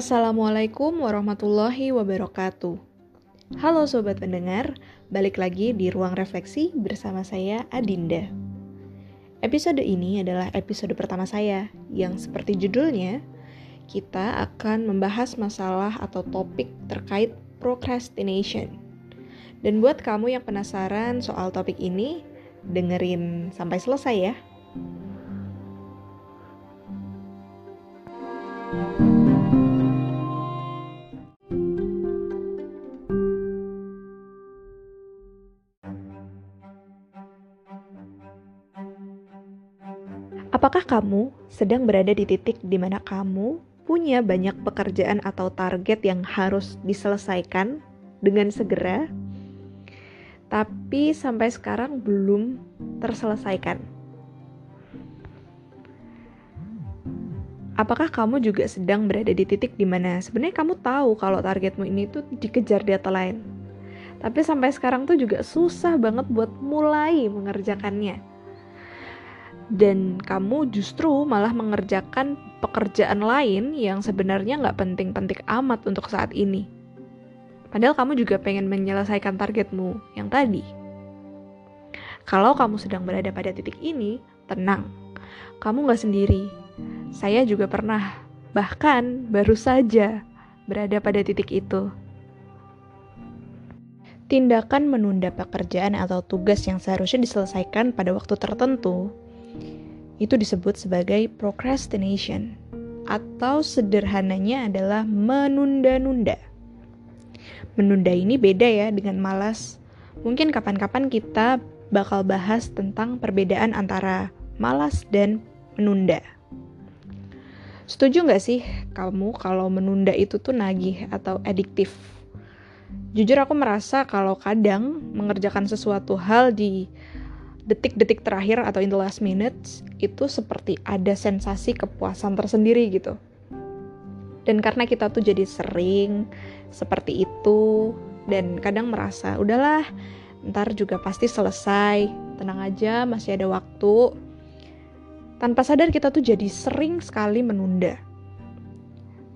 Assalamualaikum warahmatullahi wabarakatuh. Halo sobat pendengar, balik lagi di Ruang Refleksi bersama saya Adinda. Episode ini adalah episode pertama saya yang seperti judulnya, kita akan membahas masalah atau topik terkait procrastination. Dan buat kamu yang penasaran soal topik ini, dengerin sampai selesai ya. Apakah kamu sedang berada di titik di mana kamu punya banyak pekerjaan atau target yang harus diselesaikan dengan segera, tapi sampai sekarang belum terselesaikan? Apakah kamu juga sedang berada di titik di mana sebenarnya kamu tahu kalau targetmu ini tuh dikejar deadline, tapi sampai sekarang tuh juga susah banget buat mulai mengerjakannya? Dan kamu justru malah mengerjakan pekerjaan lain yang sebenarnya nggak penting-penting amat untuk saat ini. Padahal kamu juga pengen menyelesaikan targetmu yang tadi. Kalau kamu sedang berada pada titik ini, tenang. Kamu nggak sendiri. Saya juga pernah, bahkan baru saja berada pada titik itu. Tindakan menunda pekerjaan atau tugas yang seharusnya diselesaikan pada waktu tertentu itu disebut sebagai procrastination atau sederhananya adalah menunda-nunda. Menunda ini beda ya dengan malas. Mungkin kapan-kapan kita bakal bahas tentang perbedaan antara malas dan menunda. Setuju nggak sih kamu kalau menunda itu tuh nagih atau adiktif? Jujur aku merasa kalau kadang mengerjakan sesuatu hal di detik-detik terakhir atau in the last minutes itu seperti ada sensasi kepuasan tersendiri gitu. Dan karena kita tuh jadi sering seperti itu dan kadang merasa udahlah ntar juga pasti selesai, tenang aja masih ada waktu. Tanpa sadar kita tuh jadi sering sekali menunda.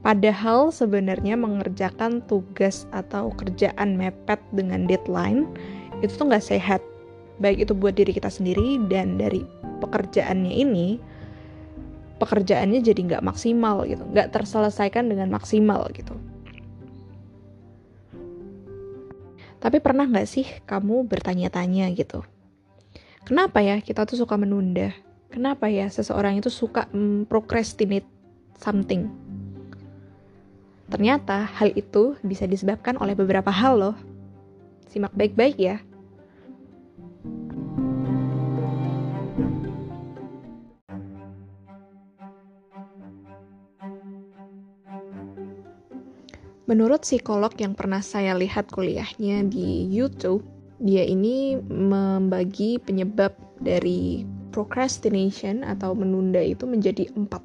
Padahal sebenarnya mengerjakan tugas atau kerjaan mepet dengan deadline itu tuh nggak sehat baik itu buat diri kita sendiri dan dari pekerjaannya ini pekerjaannya jadi nggak maksimal gitu. Nggak terselesaikan dengan maksimal gitu. Tapi pernah nggak sih kamu bertanya-tanya gitu? Kenapa ya kita tuh suka menunda? Kenapa ya seseorang itu suka procrastinate something? Ternyata hal itu bisa disebabkan oleh beberapa hal loh. Simak baik-baik ya Menurut psikolog yang pernah saya lihat kuliahnya di YouTube, dia ini membagi penyebab dari procrastination atau menunda itu menjadi empat.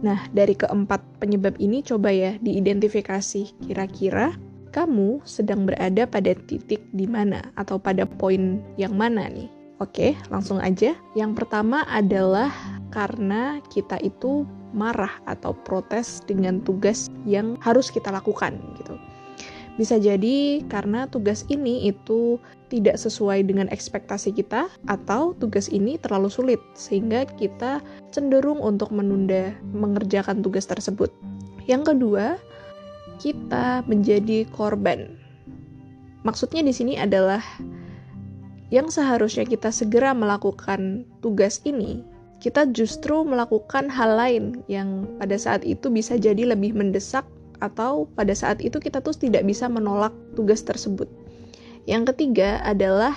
Nah, dari keempat penyebab ini coba ya diidentifikasi kira-kira kamu sedang berada pada titik di mana atau pada poin yang mana nih. Oke, langsung aja. Yang pertama adalah karena kita itu marah atau protes dengan tugas yang harus kita lakukan gitu. Bisa jadi karena tugas ini itu tidak sesuai dengan ekspektasi kita atau tugas ini terlalu sulit sehingga kita cenderung untuk menunda mengerjakan tugas tersebut. Yang kedua, kita menjadi korban. Maksudnya di sini adalah yang seharusnya kita segera melakukan tugas ini kita justru melakukan hal lain yang pada saat itu bisa jadi lebih mendesak atau pada saat itu kita tuh tidak bisa menolak tugas tersebut. Yang ketiga adalah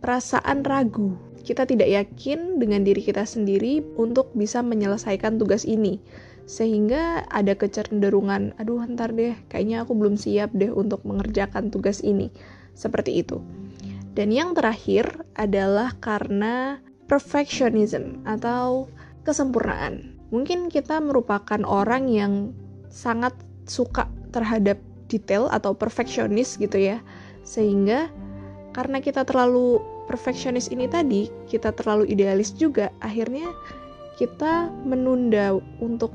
perasaan ragu. Kita tidak yakin dengan diri kita sendiri untuk bisa menyelesaikan tugas ini. Sehingga ada kecenderungan, aduh ntar deh, kayaknya aku belum siap deh untuk mengerjakan tugas ini. Seperti itu. Dan yang terakhir adalah karena perfectionism atau kesempurnaan. Mungkin kita merupakan orang yang sangat suka terhadap detail atau perfeksionis gitu ya. Sehingga karena kita terlalu perfeksionis ini tadi, kita terlalu idealis juga, akhirnya kita menunda untuk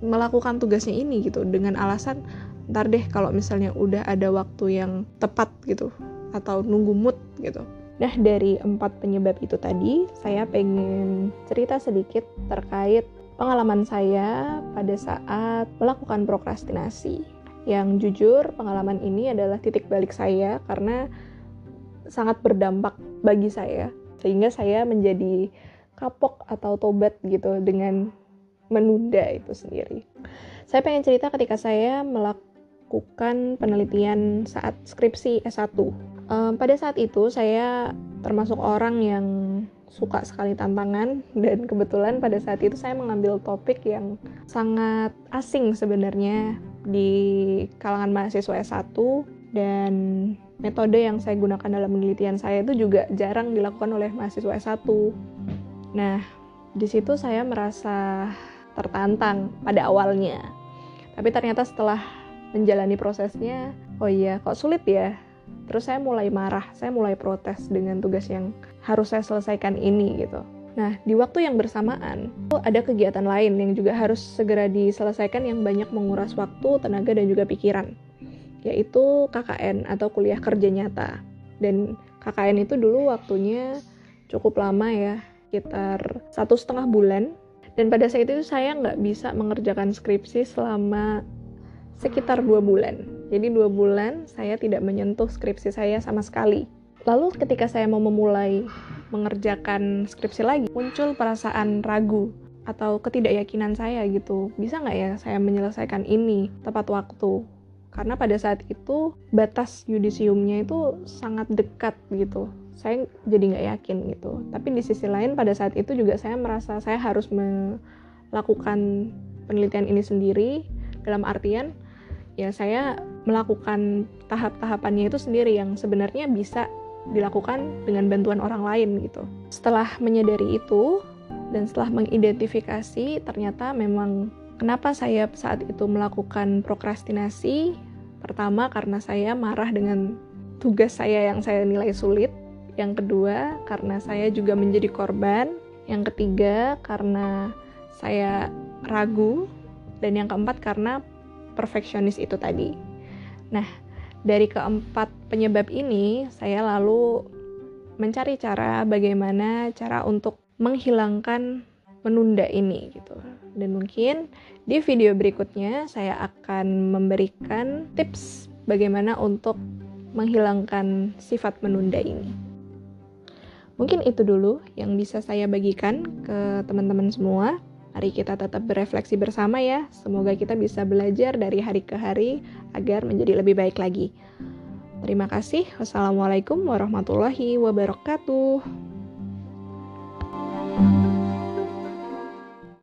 melakukan tugasnya ini gitu dengan alasan ntar deh kalau misalnya udah ada waktu yang tepat gitu atau nunggu mood gitu. Nah dari empat penyebab itu tadi saya pengen cerita sedikit terkait pengalaman saya pada saat melakukan prokrastinasi. Yang jujur pengalaman ini adalah titik balik saya karena sangat berdampak bagi saya sehingga saya menjadi kapok atau tobat gitu dengan menunda itu sendiri. Saya pengen cerita ketika saya melakukan penelitian saat skripsi S1. Um, pada saat itu saya termasuk orang yang suka sekali tantangan dan kebetulan pada saat itu saya mengambil topik yang sangat asing sebenarnya di kalangan mahasiswa S1 dan metode yang saya gunakan dalam penelitian saya itu juga jarang dilakukan oleh mahasiswa S1 Nah, di situ saya merasa tertantang pada awalnya. Tapi ternyata setelah menjalani prosesnya, oh iya, kok sulit ya? Terus saya mulai marah, saya mulai protes dengan tugas yang harus saya selesaikan ini gitu. Nah, di waktu yang bersamaan, ada kegiatan lain yang juga harus segera diselesaikan yang banyak menguras waktu, tenaga, dan juga pikiran, yaitu KKN atau kuliah kerja nyata. Dan KKN itu dulu waktunya cukup lama ya, sekitar satu setengah bulan dan pada saat itu saya nggak bisa mengerjakan skripsi selama sekitar dua bulan jadi dua bulan saya tidak menyentuh skripsi saya sama sekali. Lalu ketika saya mau memulai mengerjakan skripsi lagi muncul perasaan ragu atau ketidakyakinan saya gitu. Bisa nggak ya saya menyelesaikan ini tepat waktu? Karena pada saat itu batas yudisiumnya itu sangat dekat gitu. Saya jadi nggak yakin gitu. Tapi di sisi lain pada saat itu juga saya merasa saya harus melakukan penelitian ini sendiri. Dalam artian ya saya melakukan tahap-tahapannya itu sendiri yang sebenarnya bisa dilakukan dengan bantuan orang lain gitu setelah menyadari itu dan setelah mengidentifikasi ternyata memang kenapa saya saat itu melakukan prokrastinasi pertama karena saya marah dengan tugas saya yang saya nilai sulit yang kedua, karena saya juga menjadi korban. Yang ketiga, karena saya ragu. Dan yang keempat, karena perfeksionis itu tadi. Nah, dari keempat penyebab ini, saya lalu mencari cara bagaimana cara untuk menghilangkan menunda ini gitu. Dan mungkin di video berikutnya saya akan memberikan tips bagaimana untuk menghilangkan sifat menunda ini. Mungkin itu dulu yang bisa saya bagikan ke teman-teman semua. Mari kita tetap berefleksi bersama ya. Semoga kita bisa belajar dari hari ke hari agar menjadi lebih baik lagi. Terima kasih. Wassalamualaikum warahmatullahi wabarakatuh.